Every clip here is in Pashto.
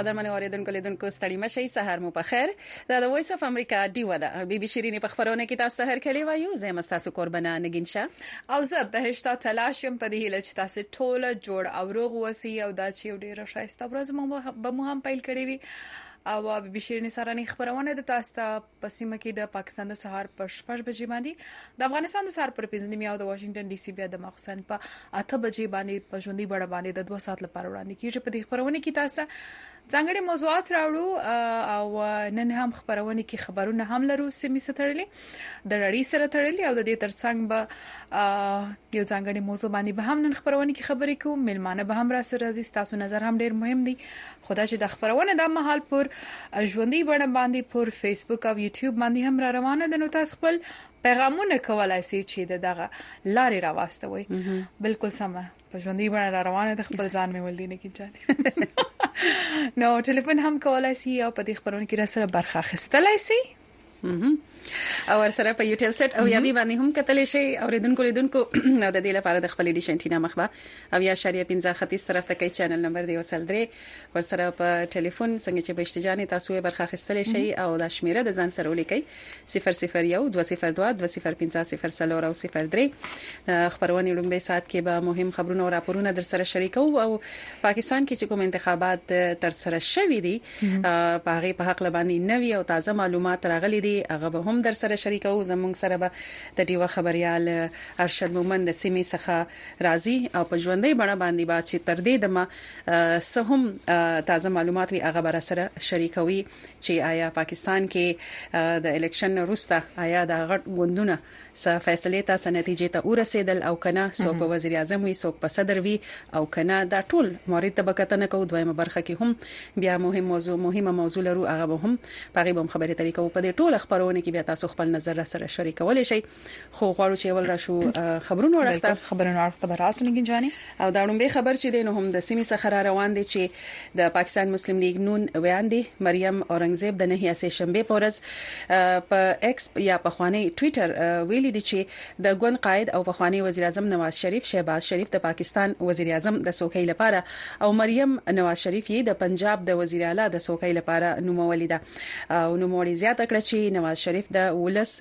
قدرمن اوریدونکو لیدونکو ستړي مشي سهار مو په خیر دا د وایس اف امریکا دی ودا بي بي شيرين په خبرونه کې تاسو ته هر کلی وایو زه مستاسو قربانا نگین شه او زه بهشتا تلاش يم په دې هیله چې تاسو ټول جوړ او روغ وسی او دا چې ډیره شایسته ورځ مو به مو هم پیل کړی وي او بي بي شيرني ساراني خبرونه د تاسو ته په سیمه کې د پاکستان د سهار پر 6 بجې باندې د افغانستان د سهار پر 15 نیمه او د واشنگټن ډي سي بیا د مخسن په 8 بجې باندې په ژوندۍ بڼه باندې د 2 ساعت لپاره وړاندې کیږي په دې خبرونه کې تاسو ځانګړي موضوعات راوړو او نن هم خبرونه کې خبرونه هم لرو سیمې ستړلې د رړی سره تړلې او د دې ترڅنګ به یو ځانګړي موضوع باندې به هم نن خبرونه کې خبرې کوو ملمانه به هم را سره راځي تاسو نظر هم ډیر مهم دی خو دا چې دا خبرونه دا مهال پر ژوندۍ بڼه باندې پر فیسبوک او یوټیوب باندې هم را روانه ده نو تاسو خپل پیغامونه کولای شي چې دغه لارې را واستوي بالکل سمه په ژوندۍ بڼه را روانه ده خپل ځان مې ولدي نه کیږي نو ټلیفون هم کولای شي او په دې خبرونه کې را سره برخه اخیستلای شي او سره په یوټل سیټ او یابي باندې هم کتل شي او ردونکو لیدونکو د دې لپاره د خپل ډیش انټینا مخبه او یا شریعه 15 ختیس طرف ته کوي چینل نمبر دی وسل درې ور سره په ټلیفون څنګه چې بشتجانې تاسو یې برخه خستل شي او د شمیره د ځان سره ولیکي 0012020500 او 03 خبرونه لومبه سات کې به مهم خبرونه او راپورونه در سره شریکو او پاکستان کې چې کوم انتخابات تر سره شوې دي په هغه په حق لباندې نوي او تازه معلومات راغلي دي هغه به هم در سره شریکو زموږ سره به د دیو خبريال ارشد مومند د سیمې څخه راځي او په ژوندۍ بڼه باندې با چې تر دې دمه سهم تازه معلومات وي هغه بر سره شریکوي چې آیا پاکستان کې د الیکشن وروسته آیا د غټ غوندونه څه فیصلې ته څه نتیجې ته اورسیدل او کنه څوک په وزیر اعظم وی څوک په صدر وی او کنه دا ټول مورید ته بکتنه کو دویمه برخه کې هم بیا مهم موضوع مهمه موضوع لرو هغه به هم پغه بم خبرې ترې کو په دې ټول خبرونه کې بیا تاسو خپل نظر را سره شریکول شي خو غواړو چې ول راشو خبرونه ورته خبرونه ورته براسته نګین جاني او دا ړومبی خبر چی دی نو هم د سیمی څخه را روان دی چی د پاکستان مسلم لیګ نون ویاندی مریم اورنګزیب د نهی اسه شنبه په ورځ په ایکس یا پخوانی ټویټر ویلی دی چی د ګوند قائد او پخوانی وزیراعظم نواز شریف شهباز شریف د پاکستان وزیراعظم د څوکۍ لپاره او مریم نواز شریف یی د پنجاب د وزیراعلی د څوکۍ لپاره نومولی ده. او نوموړي زیاته کړه چې نواز شریف د ولس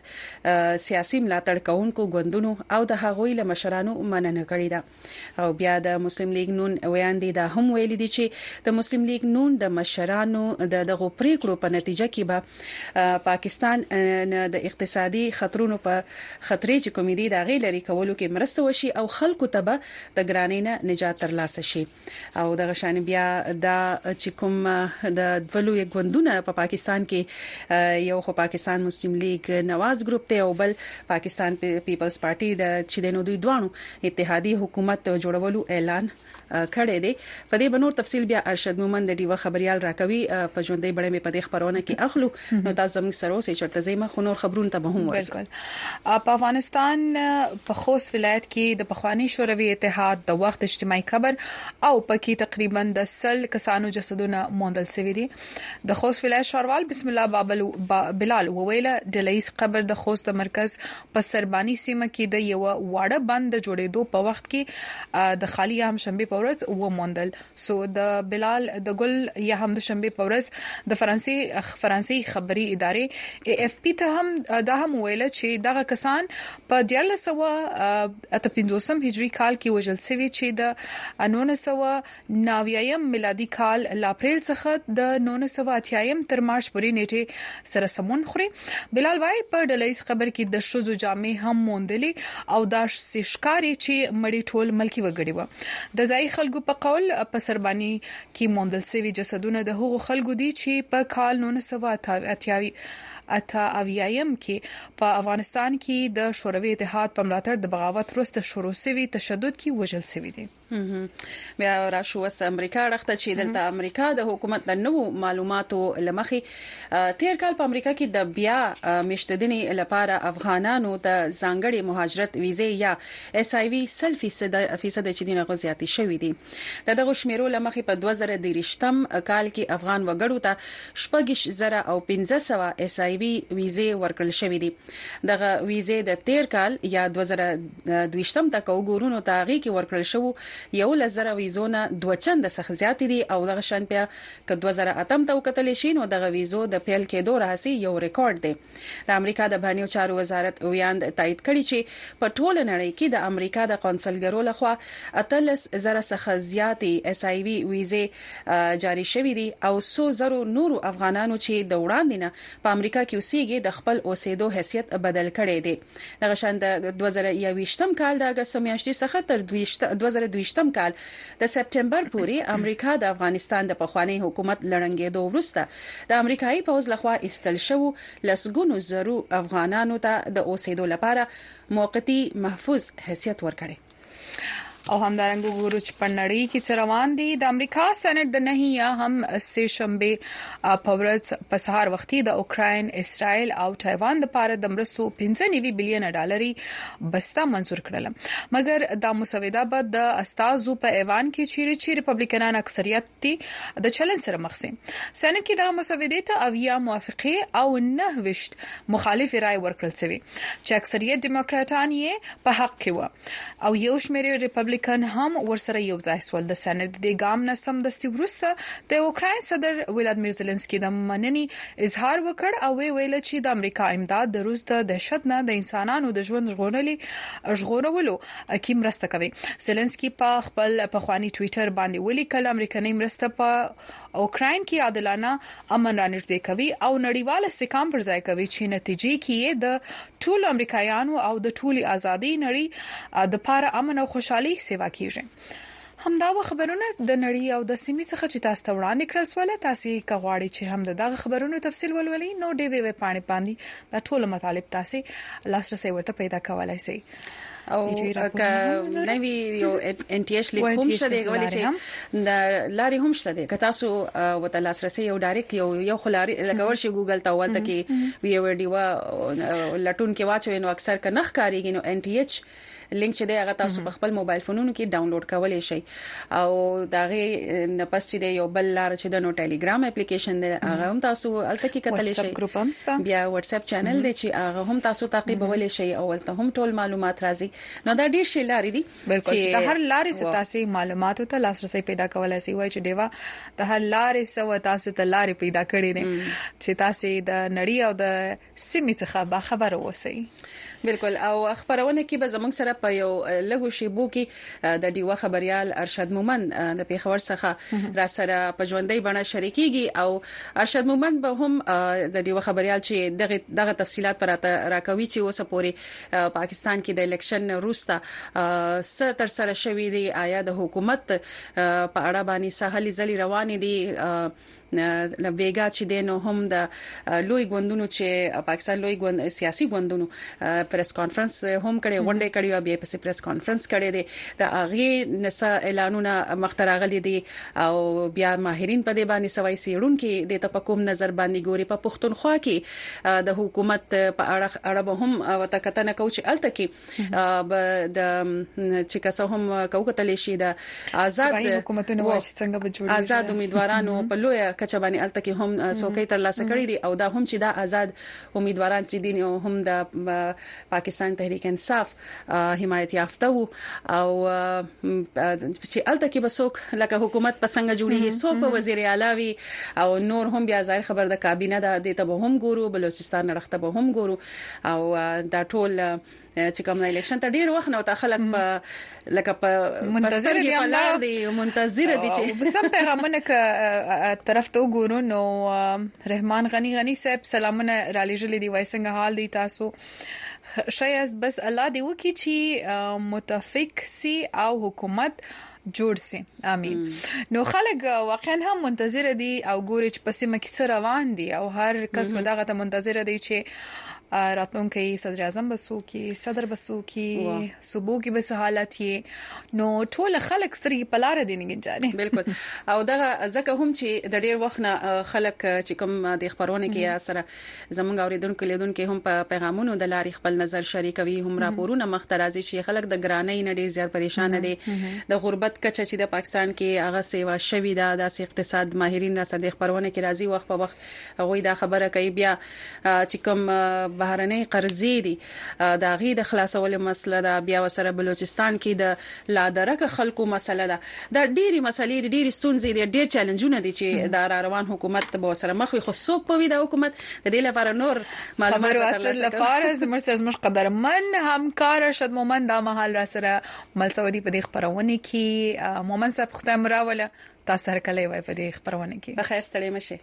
سیاسي ملاتړ کوونکو ګوندونو او د هغوی له مشرانو مننه کړې ده او بیا د مسلم لیګ نون ویاندې دا هم ویلي دي چې د مسلم لیګ نون د مشرانو د دغو پریکړو په نتیجه کې به پاکستان د اقتصادي خطرونو په خطرې چې کومې دي دا غي لري کولو کې مرسته وشي او خلکو ته به د ګرانۍ نه نجات ترلاسه شي او دغه شان بیا دا چې کوم د دولو یو غوندونه په پاکستان کې یو خو پاکستان مسلم لیگ نواز ګروپ ته او بل پاکستان پیپلز پارټي د چې د نو دوی دوانو اتحادي حکومت جوړولو اعلان کړی دی په دې بنور تفصيل بیا ارشد مومند ډیوه خبريال راکوي په ژوندۍ بڼه مې په دې خبرونه کې اخلو نو تاسو زموږ سره اوسئ چرته زیمه خو نور خبرونه ته به هم ورسو بالکل په افغانستان په خوست ولایت کې د پخوانی شوروي اتحاد د وخت اجتماعي قبر او پکې تقریبا د سل کسانو جسدونه موندل شوی دي د خوست ولایت شاروال بسم الله بابل بلال وویل ډلیز قبر د خوست د مرکز په سربانی سیمه کې د یو واړه بند د جوړېدو په وخت کې د خالی هم شنبه په ورځ وموندل شو سو د بلال د ګل یا هم د شنبه په ورځ د فرانسې فرانسې خبري ادارې ای اف پی ته هم دا هم ویل چې دغه کسان په 1458 هجری کال کې وژل شوی چې د 1990 میلادي کال لاپریل څخه د 1980 تر مارچ پورې نیټه سره سمون خوري بلال وايي، په ډله ییز قبر کې د ښځو جامې هم موندلې او داسې ښکاري چې مړي ټول ملکي وګړي وه. د ځايي خلکو په قول، په سرباني کې موندل شوي جسدونه د هغو خلکو دي چې په کال نولس سوه او اته اویایم کې په افغانستان کې د شوروي اتحاد په ملاتړ د بغاوت وروسته شروع شوي تشدد کې وژل شوي دي. بیا راشو وس امریکا اړخته چې دلته امریکا د حکومت د نوو معلوماتو لمخې تیر کال په امریکا کې د بیا مشتدنې لپاره افغانانو ته ځانګړي مهاجرت ویزه یا اس آی وی سل فیصد فیصد چې دینه غو زیاتې شوې دي د دغه شمیرو لمخې په 2013م کال کې افغان وګړو ته شپږ زره او 1500 اس آی وی ویزه ورکړل شوې دي دغه ویزې د تیر کال یا 2023 ته کو ګورو نو تاغي کې ورکړل شو یو لزر ویزو نه دوه چند څخه زیات دي او دغه شان بیا ک 2008 ته وکتل شي نو دغه ویزو د پیل کېدو راهسي یو ریکارډ دی د امریکا د بهرنیو چارو وزارت ویاند تایید کړي چې په ټوله نړۍ کې د امریکا د قونسلګرو لخوا 18000 څخه زیاتې اس آی وی ویزې جاري شوې دي او څو زرو نورو افغانانو چې د وړاندې نه په امریکا کې اوسیږي د خپل اوسیدو حیثیت بدل کړی دی. دغه شان د دوه زره یوویشتم کال د اګست میاشتې څخه تر دوه زره دویشتم کال د سپټمبر پورې امریکا د افغانستان د پخواني حکومت له ړنګیدو وروسته د امریکایي پوځ له خوا ایستل شوو لسګونو زرو افغانانو ته د اوسیدو لپاره موقتي محفوظ حیثیت ورکړی. او همدارنګه ګورو چې په نړۍ کې څه روان دي د امریکا سېنات د نهیا هم سه شنبه په ورځ په سهار وختي د اوکرين اسرائیل او تایوان لپاره د مرستو 15 بلین ډالري بسته منزور کړل مګر دا مسوده به د استادو په ایوان کې چیرې چې ریپبلیکنان اکثریت تی د چلن سره مخ سي سنټ کې دا مسودې ته او یا موافقه او نه وشت مخالف رائے ورکړل سوي چې اکثریت دیموکراتان یې په حق کې و او یو شمېر ریپبلیکن هم ورسره یو ځای سول د سنټ د ګام نه سم دستي ورسته د اوکراین صدر ولادمیر زلنسکی د منني اظهار وکړ او وی ویل چې د امریکا امداد د روس د دهشت نه د انسانانو د ژوند ژغورلې ژغورولو کی مرسته کوي زيلنسکي په خپل پخوانی ټوئیټر باندې ولیکل امریکایي مرسته په اوکرين کې عادلانه امن رانږدې کوي او نړیوال استحکام پر ځای کوي چې نتیجې کې د ټولو امریکایانو او د ټولي ازادي نړۍ د پاره امن او خوشحالي سیوا کیږي همدا و خبرونه د نړۍ او د سیمې څخه چې تاسو ته وړاندې کړل سول تاسو که غواړئ چې هم دغه خبرونو تفصیل ولولئ نو ډي وی ویب پاڼې باندې د ټولو مطالب تاسو لاسرسي ورته پیدا کولای شئ او که نوی یو ان ټي ایچ لیکوم شته دی ولې چې د لارې هم شته دی که تاسو وته لاسرسي یو ډایرک یو یو خلاري لګور شي ګوګل ته ولته کې وی ویډیو لټون کې واچوي نو اکثر کنه ښکاریږي نو ان ټي ایچ لینک چې دی هغه تاسو په خپل موبایل فونونو کې ډاونلوډ کولای شئ او دا غي نه پس چې یو بل لار چې د نو ټلګرام اپلیکیشن دی هغه هم تاسو الته کې کتلی شئ بیا واتس اپ چینل دی چې هغه هم تاسو تعقیبول شئ او الته هم ټول معلومات راځي نو دا ډیر شي لارې دي چې د هر لارې ستاسو معلوماتو ته لاسرسي پیدا کولای شي وای چې دیوا د هر لارې سو تاسو ته لارې پیدا کړې دي چې تاسو د نړۍ او د سیمې څخه با خبر اوسئ بالکل او خبرونه کې به زموږ سره په یو لګو شیبو کې د ډیوه خبريال ارشد مومند د پیښور څخه را سره په ژوندۍ بڼه شریکيږي او ارشد مومند به هم د ډیوه خبريال چې دغه دغه تفصيلات پر راکوي چې اوس پورې پاکستان کې د الیکشن روستا س تر سره شوې دي آیا د حکومت په اړه باندې سهالي ځلې روانې دي بیګا چې دینو هم د لوی ګوندونو چې پاکستان لوی ګوند سیاسي ګوندونو پریس کانفرنس هم کړي غونډه کړي او بیا پسې پریس کانفرنس کړي دي د اغه نسا اعلانونه مختراغلي دي او بیا ماهرین په دې باندې سوي سیړون کې د تپکوم نظر باندې ګوري په پښتونخوا کې د حکومت په اړه اړه هم وتکتنه کوي چې الته کې د چې کسه هم کوکتل شي د آزاد حکومتونو واش څنګه به جوړي آزاد امیدوارانو په لوی کچ باندې الته کې هم څوکۍ تر لاسه کړې دي او دا هم چې دا آزاد امیدواران چې دین هم د پاکستان تحریک انصاف حمایت یافته وو او چې الته کې به څوک لکه حکومت په څنګه جوړیږي څوک په وزیر اعلی وي او نور هم بیا ظاهر خبر د کابینه د دې ته به هم ګورو بلوچستان نړخته به هم ګورو او دا ټول چې کوم الیکشن ته ډیر وخت نه وتا خلک په لکه په منتظر دي په لار دي منتظر دي چې سم پیغامونه ک طرف ته وګورو نو رحمان غنی غنی صاحب سلامونه را لېږلې دی وای څنګه حال دی تاسو شایست بس الله دی وکي چې متفق سي او حکومت جوړ سي امين نو خلک واقعا هم منتظر دي او ګوري چې پسې مکه څه روان دي او هر کس مداغه ته منتظر دي چې راتلونکي صدر اعظم بسو کې صدر بسو کې صوبو کې بس حالت یې نو ټول خلک سترګې پلار دي نه ګنجانې بالکل او دا ځکه هم چې د ډیر وخت نه خلک چې کوم د خبرونه کې سره زموږ اوریدونکو لیدونکو هم په پیغامونو د لارې خپل نظر شریکوي هم راپورونه مخ ته راځي چې خلک د ګرانۍ نه ډیر زیات پریشان دي د غربت کچه چې د پاکستان کې هغه سیوا شوې ده د اقتصاد ماهرین را سره خبرونه کې راځي وخت په وخت هغه دا خبره کوي بیا چې کوم بهرنۍ قرضې دي د هغی د خلاصولو مسله ده بیا ورسره بلوچستان کی د لا درکه خلکو مسله ده دا ډیری مسلې دي ډیری ستونزې دي ډیر چیلنجونه دي چې دا را روان حکومت به ورسره مخ وي خو څوک پوي دا حکومت د دې لپاره نور معلومات ورته لپاره زموږ سره زموږ قدرمن همکار ارشد مومن دا مهال را سره ملسودي په دې خبرونه کې مومن صاحب خدای مراوله تاسو هر کله وای په دې خبرونه کې بخیر ستړي مشه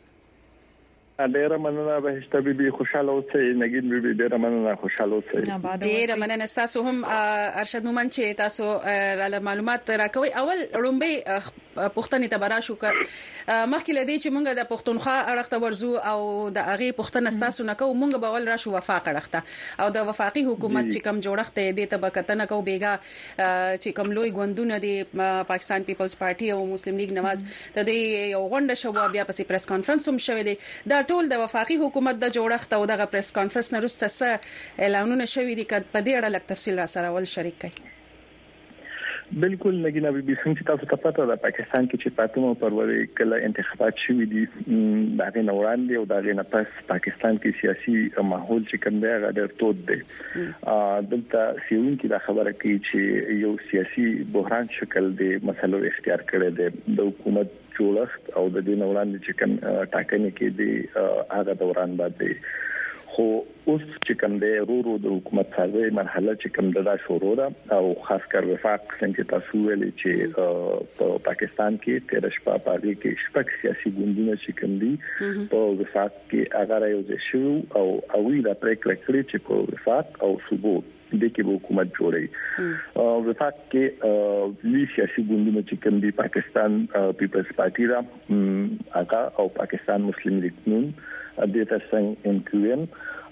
ډیره مننه بهشته بیبي خوشاله اوسئ نګین بیبي ډیره مننه خوشاله اوسئ ډیره مننه تاسو هم ارشد مومن چې تاسو را معلومات راکوي اول رومبي پښتنې ته برا شو ک مخکې لدی چې مونږ د پښتونخوا اړخ ته ورزو او د هغه پښتنه تاسو نه کوو مونږ به ول را شو وفاق اړخ ته او د وفاقي حکومت چې کم جوړښت دی ته بکتنه کو بیګا چې کوم لوی ګوندونه دي پاکستان پیپلز پارټي او مسلم لیګ نواز ته د یو غونډه شو بیا پسې پریس کانفرنس هم شوې دي دا ټول د وفاقي حکومت د جوړښت او دغه پریس کانفرنس نه وروسته څه اعلانونه شوې دي کله په دې اړه لک تفصیل را سره ول شریک کړئ بالکل نګینا بي بي سم چې تاسو ته پته ده پاکستان کې چې پاتمه پروري کله انتخابات شوي دي دا غي نوران دي او دا غي نه پس پاکستان کې سیاسي ماحول چې کوم دی غډر تود دی دلته سیونکي دا خبره کوي چې یو سیاسي بحران شکل دی مسلو اختیار کړی دی د حکومت جوړښت او د دین وړاندې چې کوم ټاکنې کې دی هغه دوران باندې خو اوس چې کوم دی رو رو د حکومت سازي مرحله چې کوم دا شروع ده او خاص کر وفاق څنګه تاسو ویلي چې په پاکستان کې 13 شپه پاري کې شپږ سیاسي ګوندونه چې کوم دي په وفاق کې هغه راوځي شو او هغه دا پریکړه کړې چې په وفاق او صوبو د کې حکومت جوړي او وفاق کې لوی سیاسي ګوندونه چې کوم دي پاکستان پیپلز پارټي را هغه او پاکستان مسلم لیګ نون د ترڅنګ ان کیو ایم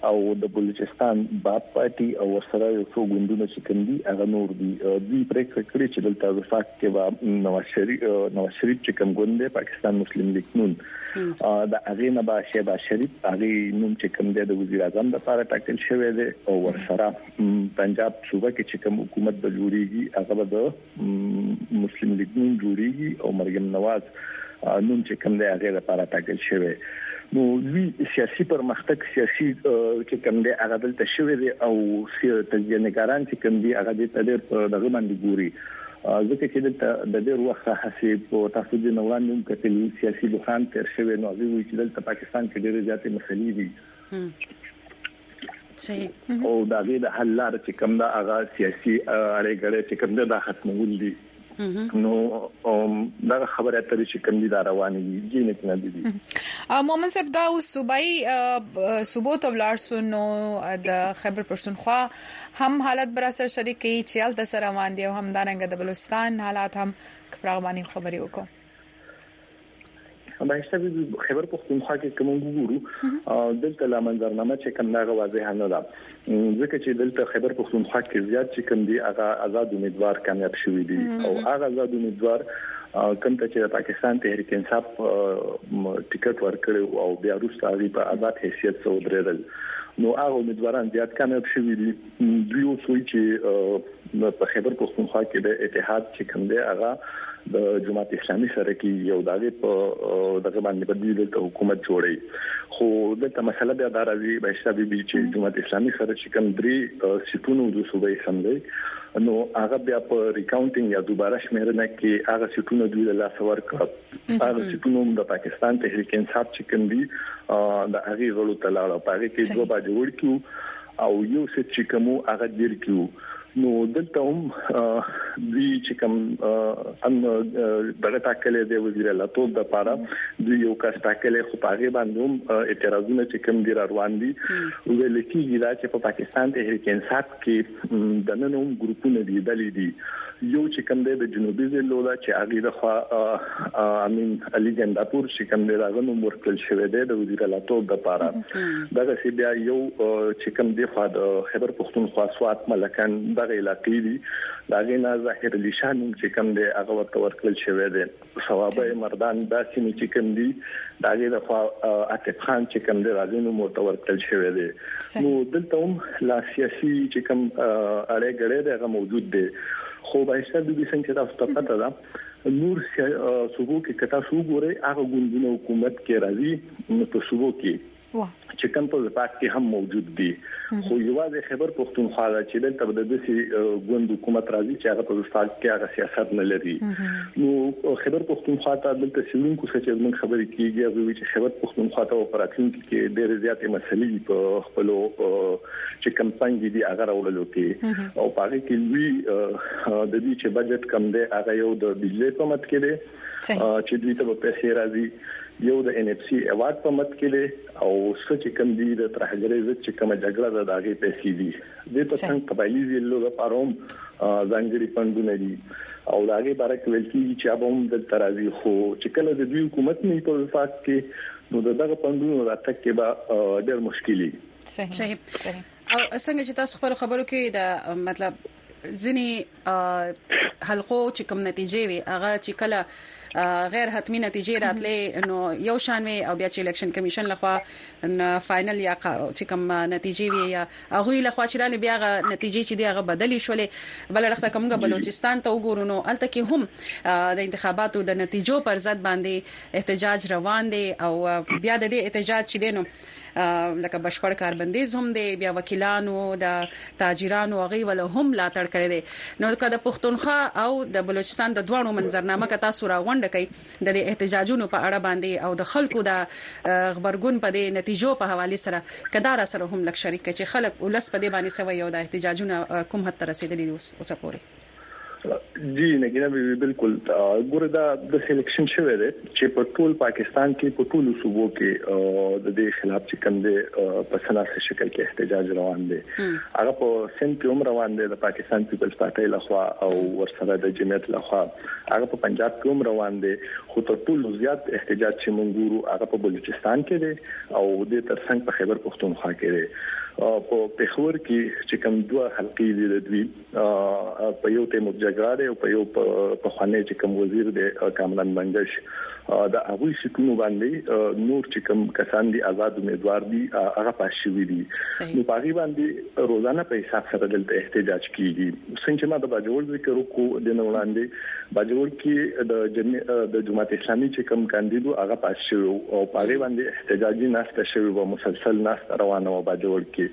او د بلوچستان باب پارټي او سره یو څو ګوندونه چې کوم دي هغه نور دي دوی پریکړه کړې چې دلته وفاق کې نواز شریف نواز شریف چې کوم ګوند دی پاکستان مسلم لیګ نون د هغه نه با شهباز شریف هغه نوم چې کوم دی د وزیر اعظم لپاره ټاکل شوی دی او ورسره پنجاب صوبه کې چې کوم حکومت به جوړیږي هغه به د مسلم لیګ نوم جوړیږي او مریم نواز نوم چې کوم دی هغه لپاره ټاکل شوی نو لوی سیاسي پرمختګ سیاسي چې کوم دی هغه دلته شوی دی او تجزیه نگاران چې کوم دی هغه د تدیر په دغه باندې ګوري ځکه چې دلته د ډېر وخت راهسي په تاسو د نوړاندې هم کتل سیاسي بحران تیر شوی نو هغه وی چې دلته پاکستان کې ډېر زیاتې مسلې دي صحیح او دا غي د حل لار چې کوم دا هغه سیاسي اړې غړې چې کوم دا ختمول دي نو دا خبره اترې چې کوم دي دا روانې دي جینې کنه دي مومن صاحب دا صوبایي صوبو ته ولارسو نو د خیبر پښتونخوا هم حالت به راسره شریک کړي چې هلته سره روان دي او همدارنګه د بلوچستان حالات هم کپراغ باندې خبرې وکړو بایسته به خبر پښتونخوا کې کوم وګورو دلته لا منظرنامه چې کوم ناغه واضح نه ده ځکه چې دلته خبر پښتونخوا کې زیات چې کوم دی هغه آزاد امیدوار کامیاب شوی دی او هغه آزاد امیدوار کوم ته چې پاکستان تحریک انصاف ټیکټ ورکړ او بیا روستا غي په آزاد حیثیت سره درېدل نو هغه امیدواران زیات کامیاب شوي دي دوی اوس وایي چې په خیبر پښتونخوا کې د اتحاد چې کوم دی هغه د جماعت اسلامي سره کې یو داغه په دغه باندې په دوی د حکومت جوړي خو دغه مسله بیا دا راځي به حساب بي چې جماعت اسلامي سره چې کوم درې سیټونو د صوبې سملې نو هغه بیا په ریکاونټینګ یا دوباره شمیرنه کې هغه سیټونه دوی له لاس ورکړه هغه چې په نوم د پاکستان تحریک انصاف چې کوم دی د هغه غړو تلاړ په هغه کې دوه باج وړ کیو او یو څه چې کوم هغه ډیر کیو نو دلته هم دوی چې کوم ان دغه تاکلې د وزیر الله توپ د پاره دوی یو کس تاکلې خو پاغه باندې هم اعتراضونه چې کوم ډیر روان دي ویل کیږي چې په پاکستان تحریک انصاف کې د نن هم ګروپونه دي ډلې دي یو چې کوم دی د جنوبي ضلعو دا چې هغه د خوا امین علي ګنداپور چې کوم دی هغه نوم ورکړل شوی دی د وزیر اعلی توپ د پاره دغه سی بیا یو چې کوم دی خوا د خیبر پښتونخوا سوات ملکان دغه علاقې دي دا غي نه ظاهر علي شان چې کوم دی هغه ورته ورکړل شوی دی صوابه مردان دا سیمه چې کوم دي دا غي د عاطف خان چې کوم دی راځي نو مورته ورکړل شوی دی نو دلته هم لا سیاسي چې کوم اړه غړې ده هغه موجود دی خو به ایسته د دې څنګه تاسو ته پته ده نور صوبو کې کتا سو ګوري هغه ګوندونه حکومت کې راځي نو په صوبو کې چې کم په وفاق کې هم موجود دي خو یوازې خبر پښتونخوا دا چې دلته د دسي ګوند حکومت راځي چې هغه په وفاق کې هغه سیاست نه لري نو خبر پښتونخوا ته دلته سیمونکو سره چې موږ خبرې کیږي هغه وی چې خبر پښتونخوا ته په راتلونکي کې ډېر زیاتې مسلې په خپل چې کم څنګه دي هغه راوړلو کې او پاره کې وی د دې چې بجټ کم دی هغه یو د بجلی په مت کې دی چې دوی ته به پیسې راځي یو د ان اف سي ایوارډ په مت کې دی او سچ کم دی د ترهګرۍ ضد چې کومه جګړه ده دا غي پیسې دي د ترڅنګ قبایلی ضلعو لپاره هم ځانګړي فندونه دي او دا غي بارک ویل کیږي چې ابهم د ترازی خو چې کله د دوی حکومت نه په وفاق کې نو دغه فندونو راتګ کې به ډېر مشکلي صحیح صحیح او څنګه چې تاسو خپل خبرو کې دا مطلب ځینی حلقو چې کوم نتیجې وي هغه چې کله غیر حتمی نتیجې راتلې نو یو شان وي او بیا چې الیکشن کمیشن لخوا فائنل یا چې کوم نتیجې وي یا هغه لخوا چې رالي بیا غا نتیجې چې دی هغه بدلی شولې بل رخصه کومګه بلوچستان ته وګورونو الته کې هم د انتخاباتو د نتیجو پر ضد باندې احتجاج روان دي او بیا د دې احتجاج چې دینو لکه بشپړ کاربندیز هم دی بیا وکیلانو د تاجرانو غي ول هم لا تړ کړی دی نو که د پښتونخوا او د بلوچستان د دوه منظرنامه کتا سورا غونډه کوي د احتجاجونو په اړه باندې او د خلکو د خبرګون په دې نتیجو په حواله سره کدار سره هم لک شریک چې خلک ولس په دې باندې سوي او د احتجاجونو کوم حد تر رسیدلی دی اوس اوسه پوري جی نګینا بي بالکل ګوره دا د سلیکشن شوه دی چې په ټول پاکستان کې په ټول صوبو کې د دې خلاف چې کوم دی په سناسي شکل کې احتجاج روان دی هغه په سند کې هم روان دی د پاکستان پیپلز پارټي لخوا او ورسره د جمعیت لخوا هغه په پنجاب کې هم روان دی خو تر ټولو زیات احتجاج چې مونږ ګورو هغه په بلوچستان کې دی او د ترڅنګ په خیبر پښتونخوا کې دی په پېښور کې چې کوم دوه حلقې دي د دوی په یو تیمور جګړه دی او په یو په خانه چې کوم وزیر دی کامران منګش د هغه سکونو باندې نور چې کوم کسان دي آزاد امیدوار دي هغه پښوی دي نو په هغه باندې روزانه په حساب سره دلته احتجاج کیږي څنګه چې ما د باجوړ ذکر وکړو د نوړاندې باجوړ کې د د جماعت اسلامي چې کوم کاندیدو هغه پښوی او په هغه باندې احتجاجي ناسته شوې و مسلسل ناسته روانه و باجوړ کې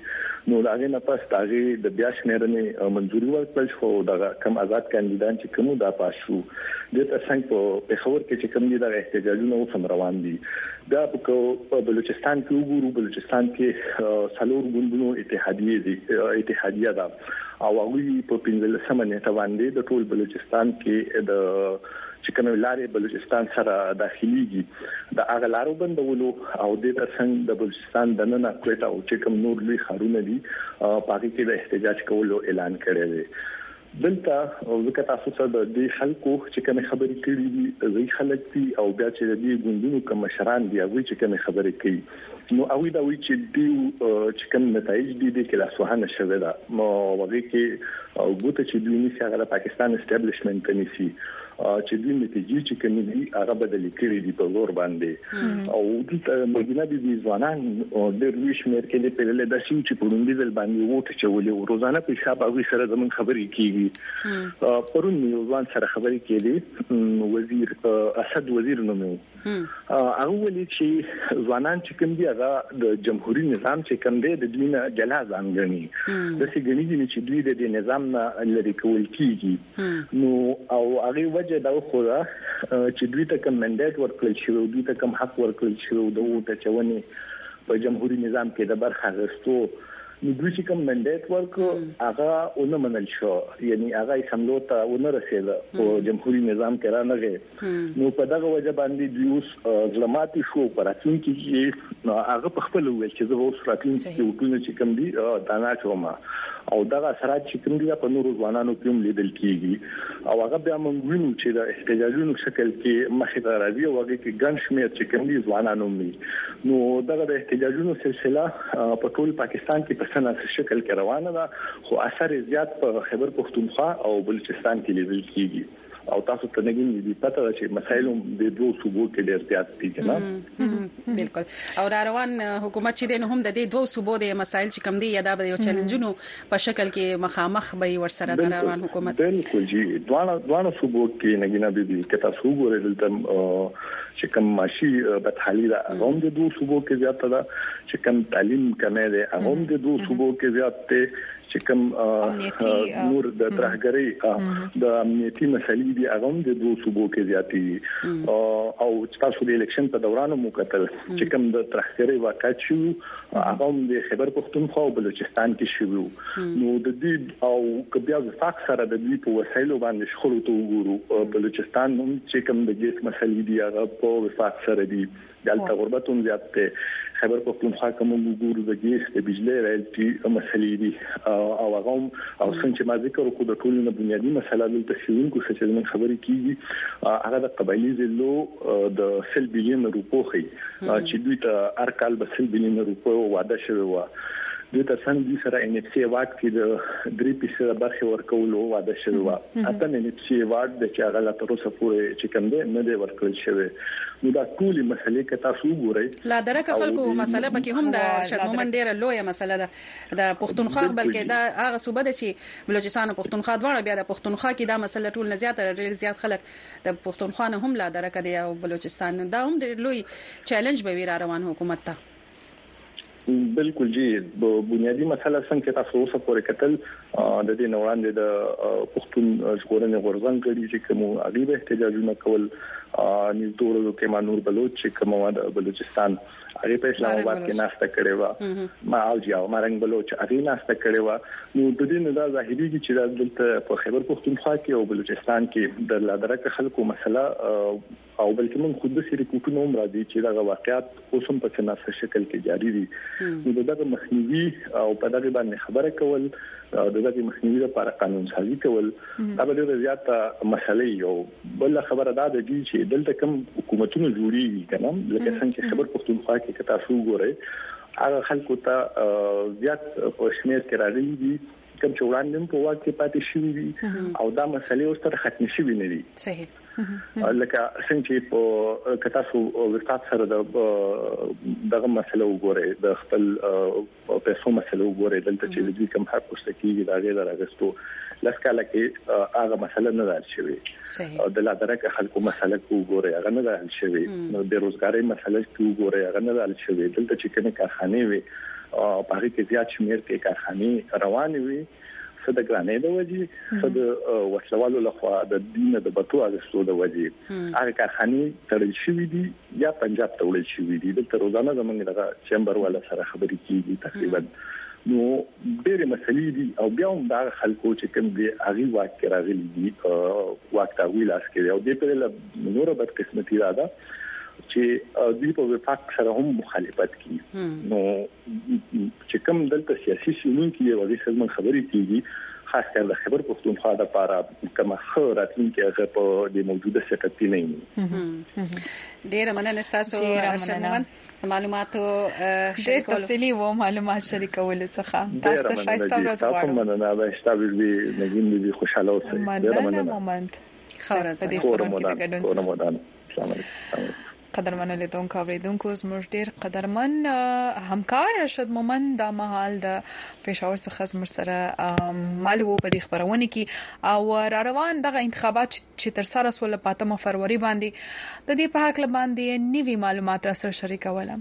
نو لاغې نه پس داغه د بیا شمیرنې منځوري ورکړل شو او دغه کم آزاد کاندیدان چې کومو دا پاس شو د ترڅنګ په پېښور کې چې کوم دي دغه احتجاجونه اوس هم روان دي دا په بلوچستان کې وګورو بلوچستان کې څلور ګوندونو اتحادیه دي اتحادیه ده او هغه په 15 نیټه باندې د ټول بلوچستان کې د چې کومه لارې بلوچستان سره داخليږي د هغه لارو بندولو او د ترڅنګ د بلوچستان د نن کوټه او چې کوم نور لوی خارونه دي پاګه کې د احتجاج کولو اعلان کړی دی دلته ځکه تاسو ته د دې خلکو چې کوم خبرې کړې دي زی خلک دي او بیا چې د دې ګوندونو کوم مشران دي هغه چې کوم خبرې کوي نو هغوی دا وایي چې دیو چې کوم نتایج دي د کې لاسوهنه شوې ده نو هغه کې ګوته چې دوی نسی هغه د پاکستان اسټابلیشمنت ته نسی چې دوی نتیجې چې کوم دي هغه بدل کړي دي په زور باندې او دلته مدینه بي بي ځوانان ډېر لوی شمېر کې د پیلل د سیو چې په لومړي ځل باندې ووټ چولې او روزانه په حساب هغه سره زمون خبرې کیږي پرون یو ځوان سره خبرې کېدې وزیر اسد وزیر نومو هغه ولي چې ځوانان چې کوم دي هغه د جمهوریت نظام چې کوم دی د دوی نه جلا ځان غني د سې غني دي چې دوی د نظام نه لری کول کیږي نو او هغه وجه دا خو دا چې دوی ته کوم منډیټ ورکړل شي او دوی ته کوم حق ورکړل شي او د ووټ چونی په جمهوریت نظام کې د برخه غستو نو دوی چې کوم منډیټ ورکو هغه اونه منل شو یعنی هغه سملو ته اونه رسیده او جمهوریت نظام کې را نه نو په دغه وجه باندې دوی اوس ظلماتي شو پر راتلونکي کې هغه په خپل ویل چې زه اوس راتلونکي کې وټونه چې کوم دي دا نه چوم او دغه اثرات چې کوم دي په نورو ځوانانو کې هم لیدل کیږي او هغه بیا موږ وینو چې د احتجاجونو شکل کې مخې ته راځي او هغه کې ګڼ شمیر چې کوم دي ځوانانو مي نو دغه د احتجاجونو سلسله په ټول پاکستان کې په سناس شکل کې روانه ده خو اثر زیات په خیبر پښتونخوا او بلوچستان کې لیدل کیږي او تاسو ته نه ګینې دي پته ده چې مسایل د دوه صوبو کې ډېر زیات دي کنه بالکل او را روان حکومت چې دین هم د دې دوه صوبو د مسایل چې کم دي یا د یو چیلنجونو په شکل کې مخامخ به ور سره د روان حکومت بالکل جی دوه دوه صوبو کې نه ګینه دي چې تاسو وګورئ دلته چې کم ماشي بدحالي ده هم د دوه صوبو کې زیات ده چې کم تعلیم کمه ده هم د دوه صوبو کې زیات ده چې کوم نور د ترهګرۍ د امنیتي مسلې دی هغه هم د دوه صوبو کې زیاتې او تاسو د الیکشن په دوران مو کتل چې کوم د ترهګرۍ واقعیت شو هغه هم د خبر پښتونخوا او بلوچستان کې شو نو د دې او کبیا د فاک سره د دې په وسایلو باندې شخړو ته وګورو بلوچستان هم چې کوم د ګیس مسلې دی هغه په وفاق سره دی دلته غربت هم زیات دی خبر پښتونخوا کوم ګورو د ګیس د بجلی رایلټي مسلې دي او هغه هم او څنګه چې ما ذکر وکړ د ټولو نه بنیادی مسله د تسلیمونکو سره چې موږ خبرې کیږي هغه د قبایلی ضلعو د سل بلین روپو خي چې دوی ته هر کال به سل بلین روپو وعده شوی و د ترڅنګ د سره ان اف سي ایوارډ کې د 3% برخه ورکولو وعده شوې و اته ان اف سي ایوارډ د چې هغه لا تر اوسه پورې چې کوم دی نه دی ورکړل شوی نو دا ټولې مسلې که تاسو وګورئ لا درک خلکو مسله پکې هم د شدمومن ډیره لویه مسله ده د پښتونخوا بلکې دا هغه صوبه ده چې بلوچستان او پښتونخوا دواړه بیا د پښتونخوا کې دا مسله ټول نه زیات ډیر زیات خلک د پښتونخوا نه هم لا درک دی او بلوچستان دا هم ډیر لوی چیلنج به وي را روان حکومت ته بالکل جی بنیادی مسله څنګه چې تاسو اوسه پورې کتل د دې نوړاندې د پښتون ژغورنې غورځنګ غړي چې کوم اغي به احتجاجونه کول نږدې ورځو کې مانور بلوچ چې کوم د بلوچستان هغه په اسلام آباد کې ناشته کړې و ما او جاو مارنګ بلوچ هغه ناشته کړې و نو د دې نه دا ظاهري دي چې دلته په خیبر پښتونخوا کې او بلوچستان کې د لادرکه خلکو مسله او بلکې موږ خود سي رپورټونه هم راځي چې دغه واقعیت اوس هم په څناسه شکل کې جاری دي نو دغه مخنیوي او په دغه باندې خبره کول دغه مخنیوي لپاره قانون سازي کول دا به ډیره زیاته مسلې یو بل خبره دا ده چې دلته کوم حکومتونه جوړیږي کنه لکه څنګه چې خبر پښتونخوا کې کتا شو ګوره هغه خلکو ته زیات پښنیر کې راغلي دي کوم چې وړاندې هم په واک کې پاتې شوی وي او دا مسلې اوس تر ختم شوی نه دي صحیح لکه څنګه چې په کتا سو وفات سره د دغه مسله وګوري د خپل پیسو مسله وګوري دلته چې د دې کم حق پوښتنه کیږي دا غیر راغستو لس کاله کې هغه مسله نه حل شوې او د لادرک خلکو مسله کو وګوري هغه نه حل شوې نو د روزګاري مسله کو وګوري هغه نه حل شوې دلته چې کنه کارخانه وي او په هغه کې زیات شمیر کې کارخانه روان وي څه د ګرانې د وجې څه د وسلوالو لخوا د دینه د بتو اغستو د وجې هغه کارخانه تړل شوې دي یا پنجاب ته وړل شوې دي دلته روزانه زمونږ د چمبر ولا سره خبرې کیږي تقریبا نو ډېرې مسلې دي او بیا هم دا خلکو چې کوم دی هغه واک کې راغلي دي واک ته ویلاس کې او دې په لور بد قسمتي را ده چې دوی په وفاق سره هم مخالفت کوي نو چې کوم دلته سیاسي سیمون کې یو ځای سره خبرې کیږي خاص کر د خبر پښتونخوا د پاره کومه خو راتلونکي هغه په د موجوده سیټاپ کې نه وي ډیر مننه تاسو شرمن معلوماتو ډیر تفصیلی وو معلومات شریکول څخه تاسو ته شایسته ورځ غواړم مننه دا شتابل به نګین دې خوشاله اوسئ ډیر مننه مومنت خورز په دې خبرو کې د ګډون سلام علیکم قدرمن لیدونکو اوریدونکو زموږ ډیر قدرمن همکار ارشد مومن دا مهال د پېښور څخه زموږ سره مال وو په دې خبرونه کې او را روان دغه انتخابات چې تر سره سول په 8 فروری باندې د دې په حق باندې نیوي معلومات را سره شریکول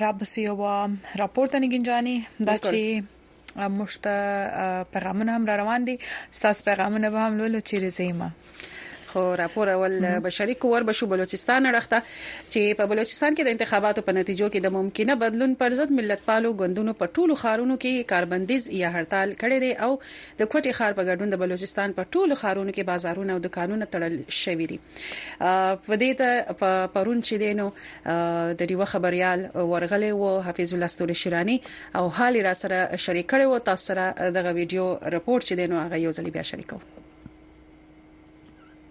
عرب سیوا راپورته نګنجانی دا چې موږ ته پیغامونه هم را روان دي تاسو پیغامونه به هم لولو چې رزيمه خو راپور اول بشري کور بشو بلوچستان اړخته چې په بلوچستان کې د انتخاباتو په نتیجو کې د ممکنه بدلون پر ضد ملتپالو ګوندونو په ټولو خارونو کې کاربندیز یا هړتال کړی دی او د کوټي خار په ګډون د بلوچستان په ټولو خارونو کې بازارونه او دکانونه تړل شوې دي په دې ته په پرون چې دینو د ډیوه خبريال ورغلې وو حفیظ الله ستوري شیرانی او حال یې راسره شریک کړی وو تاسو سره دغه ویډیو رپورت چې دینو هغه یو ځلې بیا شریکو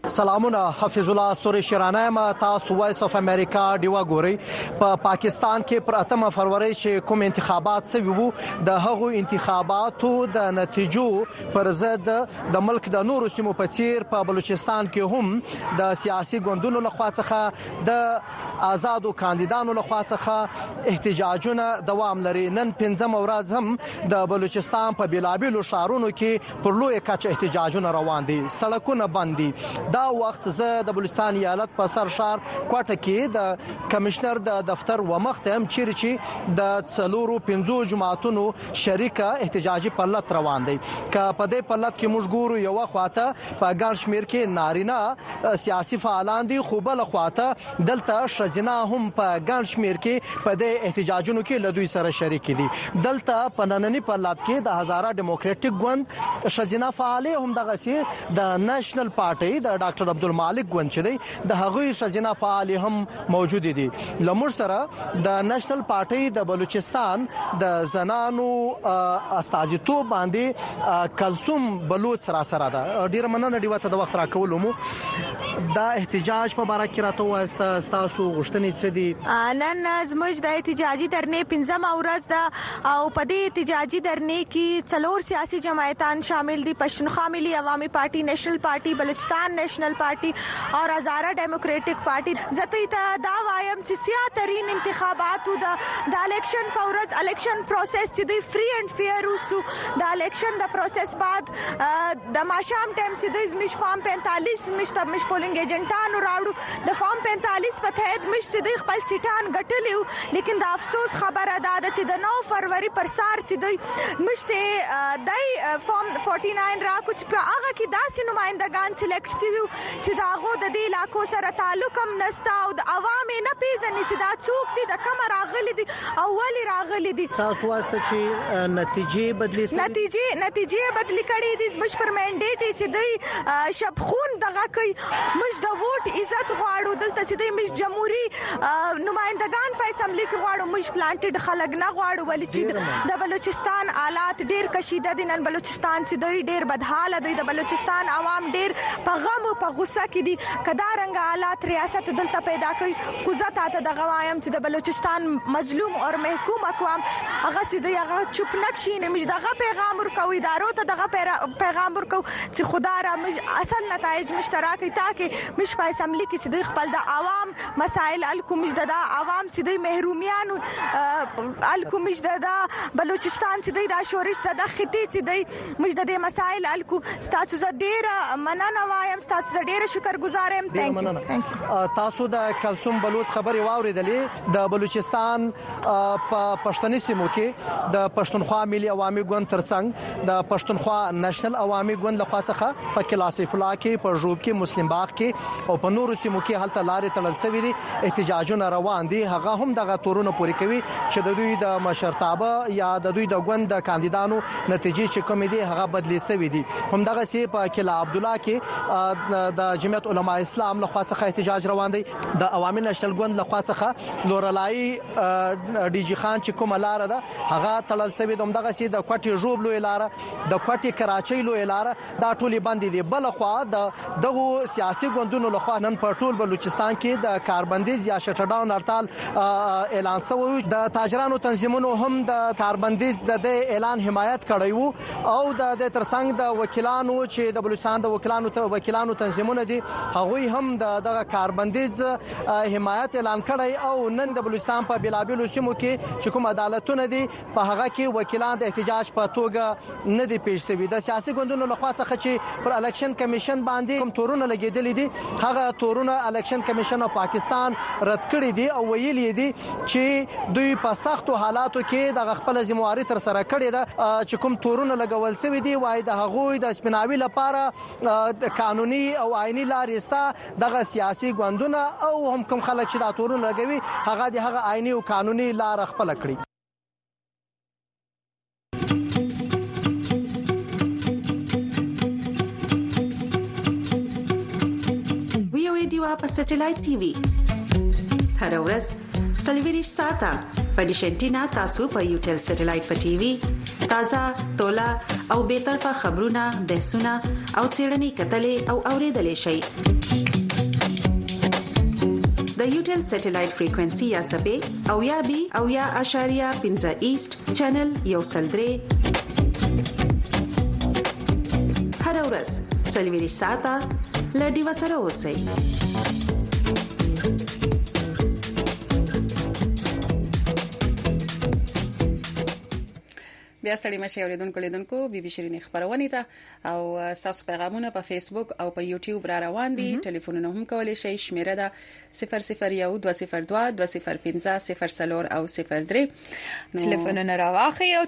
سلامونه حفیظ الله استوري شرانه ما تاسو وایس اف امریکا دیوا ګوري په پاکستان کې پر 8 فروری چې کوم انتخابات سوي وو د هغو انتخاباتو د نتیجو پر ضد د ملک د نورو سیمو په څیر په بلوچستان کې هم د سیاسي ګوندونو لخوا څخه د ازادو کاندیدانو له خوا څخه احتجاجونه دوام لري نن پنځمه ورځ هم د بلوچستان په بیلابیلو ښارونو کې پر لوی کچ احتجاجونه روان دي سړکونه بند دي دا وخت زه د بلوچستان ایالت په سر ښار کوټه کې د کمشنر د دفتر و مخ ته هم چیرې چې د څلورو پنځو جماعتونو شریکه احتجاجي پرلت روان دی که په دې پرلت کې موږ ګورو یو خواته په ګڼ شمېر کې نارینه سیاسي فعالان دي، خو بله خوا ته دلته ښځینه هم په ګڼ شمېر کې په دې احتجاجونو کې له دوی سره شریکې دي. دلته په ننني پرلت کې د هزاره ډیموکرېټیک ګوند ښځینه فعالې همدغسې د نېشنل پارټۍ د ډاکټر عبدالمالک ګوند چې دی، د هغوی ښځینه فعالې هم موجودې دي. له موږ سره د نشنل پارټۍ د بلوچستان د زنانو استازیتوب باندې کلثوم بلوڅ راسره ده. ډېره مننه ډیوه ته د وخت راکولو مو. دا احتجاج په باره کې راته ووایه ستاسو غوښتنې څه دي؟ نن زموږ د احتجاجي درنې پنځمه ورځ ده. او په دې احتجاجي درنې کې څلور سیاسي جماعتان شامل دي پښتونخوا ملي عوامي پارټي نېشنل پارټي بلوچستان نېشنل پارټي او هزاره ډیموکراټیک پارټي زه دوی ته دا وایم چې سیاه ترین انتخاباتو د د الیکشن په ورځ الیکشن پروسس چې دوی فری اینډ فیر وسو د الیکشن د پروسس بعد د ماشام ټایم چې دوی زموږ فارم 45 زموږ ته مش پولینګ ایجنټانو راوړو د فارم 45 په تحت مش چې دوی خپل سیټان ګټلیو لیکن د افسوس خبره دا ده چې د 9 فروری پر سار چې دوی مشته دای فارم 49 را کوچ په هغه کې داسې نمائندګان سلیکټ شوی چې دا غو د دې علاقو سره تعلق هم نستا او د عوام نه پیژنې چې دا څوک دي د کوم راغلي دي او ولی راغلي دي تاسو واسطه چې نتیجې بدلی سي نتیجې نتیجې بدلی کړي دي زموږ پر منډیټ چې دوی شپخون دغه کوي موږ د ووټ عزت غواړو دلته چې دوی موږ جمهوریت نمائندګان په اسمبلی کې غواړو موږ پلانټډ خلک نه غواړو ولې چې د بلوچستان حالات ډیر کشیده دي نن بلوچستان چې دوی ډیر بدحاله دی د بلوچستان عوام ډیر په غم او په غوسه کې دي کدا رنګ حالات ریاست دلته پیدا کوي کوزه تا ته د غوایم چې د بلوچستان مظلوم او محکوم اقوام هغه سي دی هغه چوپ نکشي نمج دغه پیغام ورکوي دارو ته دغه پیغام ورکوي چې خدا را مژ اصل نتایج مژ ته راکړي تاکه مژ په اسمبلي کې چې دوی خپل د عوام مسایل حل کړو مژ د دا عوام چې دوی محرومیان حل کړو مژ د دا بلوچستان چې دوی دا شورش زده خطي چې دوی مژ د دې مسایل حل کړو ستاسو زه ډیره مننه وایم ستاسو زه ډیره شکرګزار یم ثانک یو تاسو د کلثوم بلوچ خبرې واوریدلې د بلوچستان په پښتني سیمو کې د پښتونخوا ملي عوامي ګوند ترڅنګ د پښتونخوا نېشنل عوامي ګوند لخوا څخه په کلا سیف الله کې په ژوب کې مسلم باغ کې او په نورو سیمو کې هلته لارې تړل شوې دي احتجاجونه روان دي هغه هم دغه تورونه پوري کوي چې د دوی د مشرتابه یا د دوی د ګوند د کاندیدانو نتیجې چې کومې دي هغه بدلې شوې دي هم دغه سی په کلا عبد الله کې د جمعیت علما اسلام لخوا څخه احتجاج روان دی د عوامي نشل ګوند لخوا څخه لورلای ډي جی خان چې کومه لار ده هغه تړل شوی د همدغسې د کوټې ژوب لوی لاره د کوټې کراچۍ لوی لاره دا ټولې بندې دي بل خو د دغو سیاسي ګوندونو لخوا نن په ټول بلوچستان کې د کاربندیز یا شټډاون هړتال اعلان شوی د تاجرانو تنظیمونو هم د کاربندیز د دې اعلان حمایت کړی وو او د دې ترڅنګ د وکیلانو چې د بلوچستان د وکیلانو ته وکیلانو تنظیمونه دي هغوی هم د دغه کاربندیز حمایت اعلان کړی او نن د بلوچستان په بیلابیلو سیمو کې چې کوم عدالتونه دي په هغه کې وکیلان د احتجاج په توګه نه دي پیښ شوي د سیاسي ګوندونو لخوا څخه چې پر الیکشن کمیشن باندې کوم تورونه لګیدلي دي هغه تورونه الیکشن کمیشن او پاکستان رد کړی دي او ویلي دي چې دوی په سختو حالاتو کې د خپل ځمواري تر سره کړې ده چې کوم تورونه لګول شوی دی وای د هغوی د سپیناوي لپاره د قانوني او آئینی لارې ستا دغه سیاسي ګوندونه او هم کوم خلک چې دا تورونه لګوي هغه د هغه آئیني او قانوني لار خپل کړي. ویو ډیوا په سټلایټ ټي وي هر ورځ سلویریش ساته په دیشنټینا تاسو په یو ټل سټلایټ په ټي وي تازه تولا او به طرفه خبرونه بحثونه او سیړنی کتلې او اوریدلې شي د یو ټل سټلایټ فریکوئنسي یا سبې او یا بي او یا اشاریه 15 ایست چینل یو سلدري هر ورځ سلویری ساته لډي وسره اوسئ بیا ستړي مشه اوریدونکو لیدونکو بي بي شيرین خبرونه ته او تاسو پیغامونه په فیسبوک او په یوټیوب را روان دي ټلیفونونه هم کولای شئ شمیره ده 0012022050 او 03 ټلیفونونه راوخی او